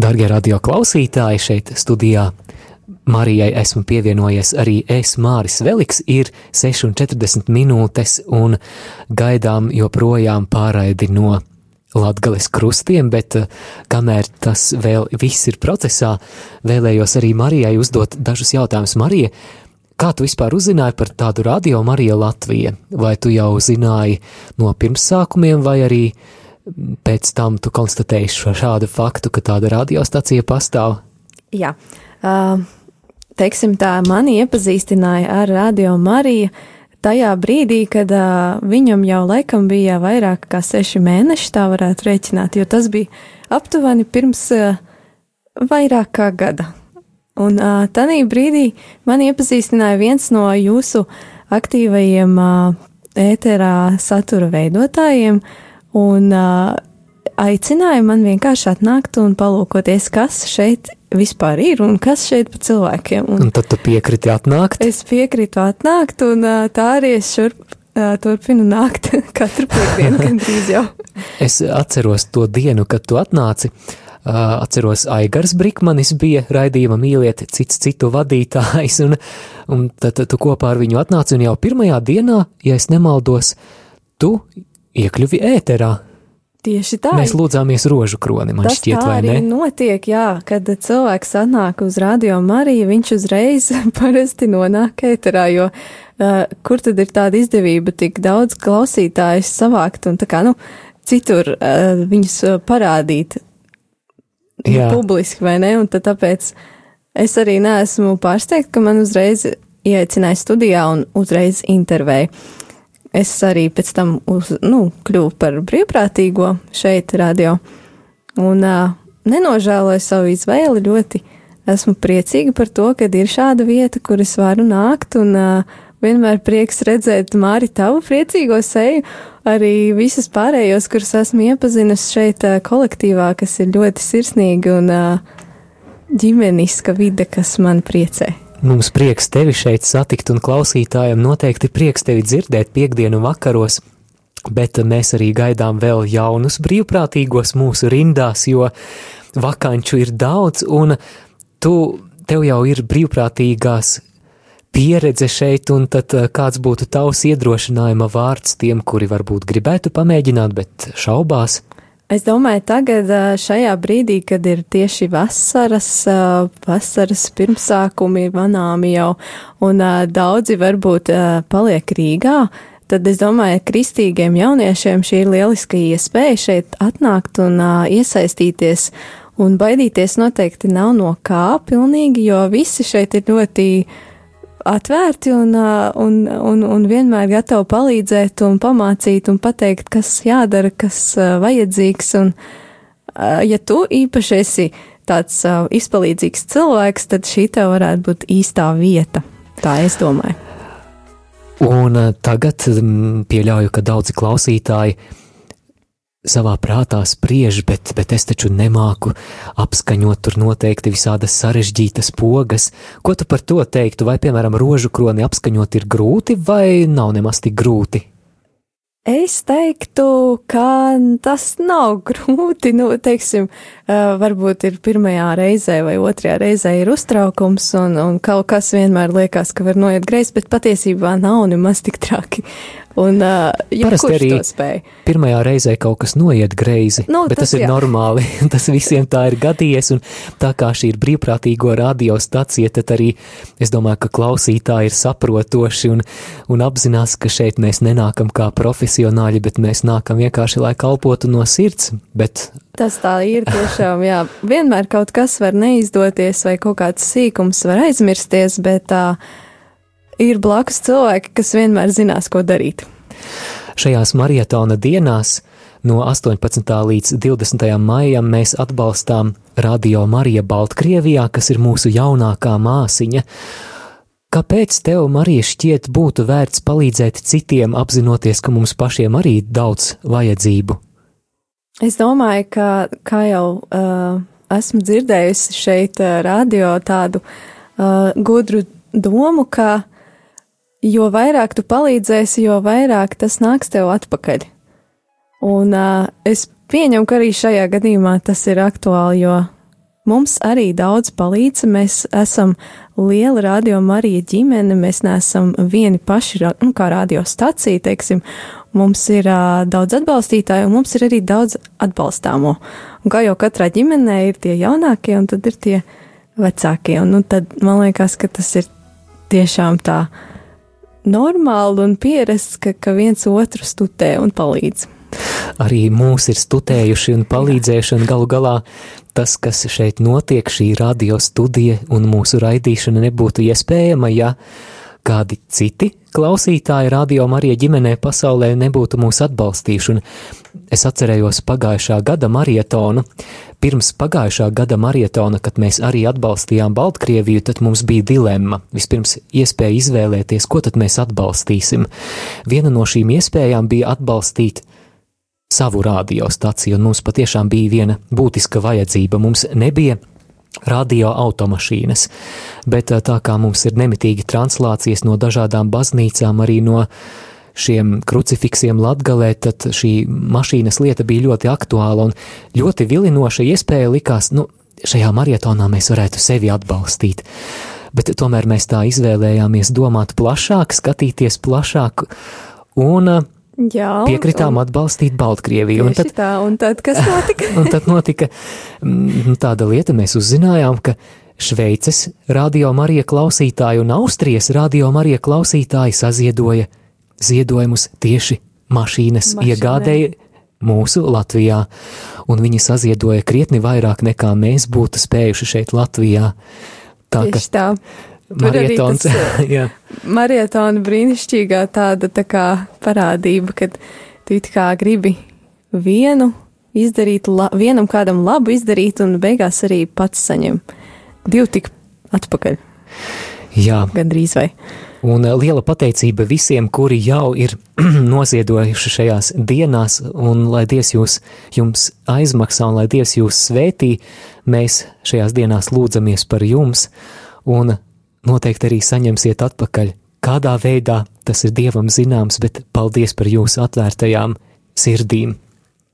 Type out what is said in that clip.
Darbie radio klausītāji, šeit studijā Marijai esmu pievienojies arī es, Māris Veliks, ir 6,40 minūtes un gaidām joprojām pārraidi no Latgales krustiem, bet eh, kamēr tas vēl viss ir procesā, vēlējos arī Marijai uzdot dažus jautājumus. Marija, kā tu vispār uzzināji par tādu radio Marija Latvija? Vai tu jau zināji no pirmsākumiem, vai arī pēc tam tu konstatēji šo šādu faktu, ka tāda radiostacija pastāv? Jā. Uh, teiksim tā, mani iepazīstināja ar Radio Mariju tajā brīdī, kad uh, viņam jau laikam bija vairāk kā seši mēneši, tā varētu rēķināt, jo tas bija aptuveni pirms uh, vairāk kā gada. Un uh, tajā brīdī man iepazīstināja viens no jūsu aktīvajiem uh, ēterā satura veidotājiem, un uh, aicināja man vienkārši atnākt un palūkoties, kas šeit vispār ir un kas šeit pa cilvēkiem. Un, un tad tu piekriti atnākt? Es piekrītu atnākt, un tā arī es šurp turpinu nākt katru piekdienu, gandrīz jau. es atceros to dienu, kad tu atnāci. Uh, atceros, Aigars Brīsmanis bija raidījuma mīlieti, cits citu vadītājs, un, un tad, tad tu kopā ar viņu atnāci, un jau pirmajā dienā, ja es nemaldos, tu iekļuvi ēterā. Tieši tā. Mēs lūdzāmies rožu kroni, man Tas šķiet, tā vai ne? notiek, jā, kad cilvēks atnāk uz radio Mariju, viņš uzreiz parasti nonāk ēterā, jo uh, kur tad ir tāda izdevība tik daudz klausītājus savākt un tā kā, nu, citur uh, viņus uh, parādīt nu, Jā. publiski, vai ne? Un tad tāpēc es arī neesmu pārsteigta, ka man uzreiz ieaicināja studijā un uzreiz intervēja. Es arī pēc tam uz, nu, kļuvu par brīvprātīgo šeit, radio. Un uh, nenožēloju savu izvēli ļoti. Esmu priecīga par to, ka ir šāda vieta, kur es varu nākt. Un uh, vienmēr prieks redzēt Māri tavu priecīgo seju, arī visus pārējos, kurus esmu iepazinusi šeit kolektīvā, kas ir ļoti sirsnīga un ģimeniska vide, kas man priecē. Mums prieks tevi šeit satikt, un klausītājiem noteikti prieks tevi dzirdēt piekdienu vakaros, bet mēs arī gaidām vēl jaunus brīvprātīgos mūsu rindās, jo vakanču ir daudz, un tu, tev jau ir brīvprātīgās pieredze šeit, un tad eh, kāds būtu tavs iedrošinājuma vārds tiem, kuri varbūt gribētu pamēģināt, bet šaubās? Es domāju, tagad šajā brīdī, kad ir tieši vasaras, vasaras pirmsākumi ir manāmi jau, un daudzi varbūt paliek Rīgā, tad es domāju, ka kristīgiem jauniešiem šī ir lieliska iespēja šeit atnākt un iesaistīties, un baidīties noteikti nav no kā pilnīgi, jo visi šeit ir ļoti atvērti un, un, un, un vienmēr gatavi palīdzēt un pamācīt un pateikt, kas jādara, kas vajadzīgs. Un, ja tu īpaši esi tāds izpalīdzīgs cilvēks, tad šī tev varētu būt īstā vieta. Tā es domāju. Un tagad pieļauju, ka daudzi klausītāji savā prātā spriež, bet, bet es taču nemāku apskaņot tur noteikti visādas sarežģītas pogas. Ko tu par to teiktu? Vai, piemēram, rožu kroni apskaņot ir grūti vai nav nemaz tik grūti? Es teiktu, ka tas nav grūti. Nu, teiksim, varbūt ir pirmajā reizē vai otrajā reizē ir uztraukums, un, un kaut kas vienmēr liekas, ka var noiet greizi, bet patiesībā nav nemaz tik traki. Un, uh, Parasti arī pirmajā reizē kaut kas noiet greizi, nu, bet tas, tas ir jā. normāli. tas visiem tā ir gadījies, un tā kā šī ir brīvprātīgo radiostacija, tad arī es domāju, ka klausītāji ir saprotoši un, un apzinās, ka šeit mēs nenākam kā profesionāļi, bet mēs nākam vienkārši, lai kalpotu no sirds. Bet... Tas tā ir tiešām, jā. Vienmēr kaut kas var neizdoties vai kaut kāds sīkums var aizmirsties, bet. Uh, ir blakus cilvēki, kas vienmēr zinās, ko darīt. Šajās maratona dienās no 18. līdz 20. maijam mēs atbalstām Radio Marija Baltkrievijā, kas ir mūsu jaunākā māsiņa. Kāpēc tev, Marija, šķiet būtu vērts palīdzēt citiem, apzinoties, ka mums pašiem arī ir daudz vajadzību? Es domāju, ka, kā jau uh, esmu dzirdējusi šeit, uh, radio tādu uh, gudru domu, ka jo vairāk tu palīdzēsi, jo vairāk tas nāks tev atpakaļ. Un uh, es pieņemu, ka arī šajā gadījumā tas ir aktuāli, jo mums arī daudz palīdz. Mēs esam liela radio Marija ģimene, mēs neesam vieni paši, nu, kā radiostacija, teiksim. Mums ir uh, daudz atbalstītāju, un mums ir arī daudz atbalstāmo. Un kā jau katrā ģimenē ir tie jaunākie, un tad ir tie vecākie. Un nu, tad man liekas, ka tas ir tiešām tā normāli un pierasts, ka, ka viens otru stutē un palīdz. Arī mūs ir studējuši un palīdzējuši, un galu galā tas, kas šeit notiek, šī radio studija un mūsu raidīšana nebūtu iespējama, ja kādi citi klausītāji radio Marija ģimenē pasaulē nebūtu mūs atbalstījuši. Es atcerējos pagājušā gada marietonu. Pirms pagājušā gada marietona, kad mēs arī atbalstījām Baltkrieviju, tad mums bija dilemma. Vispirms iespēja izvēlēties, ko tad mēs atbalstīsim. Viena no šīm iespējām bija atbalstīt savu radiostaciju, un mums patiešām bija viena būtiska vajadzība. Mums nebija radio automašīnas, bet tā kā mums ir nemitīgi translācijas no dažādām baznīcām, arī no šiem krucifiksiem latgalē, tad šī mašīnas lieta bija ļoti aktuāla un ļoti vilinoša iespēja likās, nu, šajā marietonā mēs varētu sevi atbalstīt. Bet tomēr mēs tā izvēlējāmies domāt plašāk, skatīties plašāk un uh, Jā, piekritām un, atbalstīt Baltkrieviju. Un tad, tā, un tad kas notika? un tad notika mm, tāda lieta, mēs uzzinājām, ka Šveices radio Marija klausītāji un Austrijas radio Marija klausītāji saziedoja ziedojumus tieši mašīnas Mašinē. iegādēji mūsu Latvijā, un viņi saziedoja krietni vairāk nekā mēs būtu spējuši šeit Latvijā. Tā, ka, tā. Marietons. Marietona brīnišķīgā tāda tā kā parādība, kad tu it kā gribi vienu izdarīt, la, vienam kādam labu izdarīt un beigās arī pats saņem divu tik atpakaļ. Jā. Gandrīz vai. Un eh, liela pateicība visiem, kuri jau ir noziedojuši šajās dienās, un lai Dievs jūs, jums aizmaksā, un lai Dievs jūs svētī, mēs šajās dienās lūdzamies par jums, un noteikti arī saņemsiet atpakaļ. Kādā veidā tas ir Dievam zināms, bet paldies par jūsu atvērtajām sirdīm.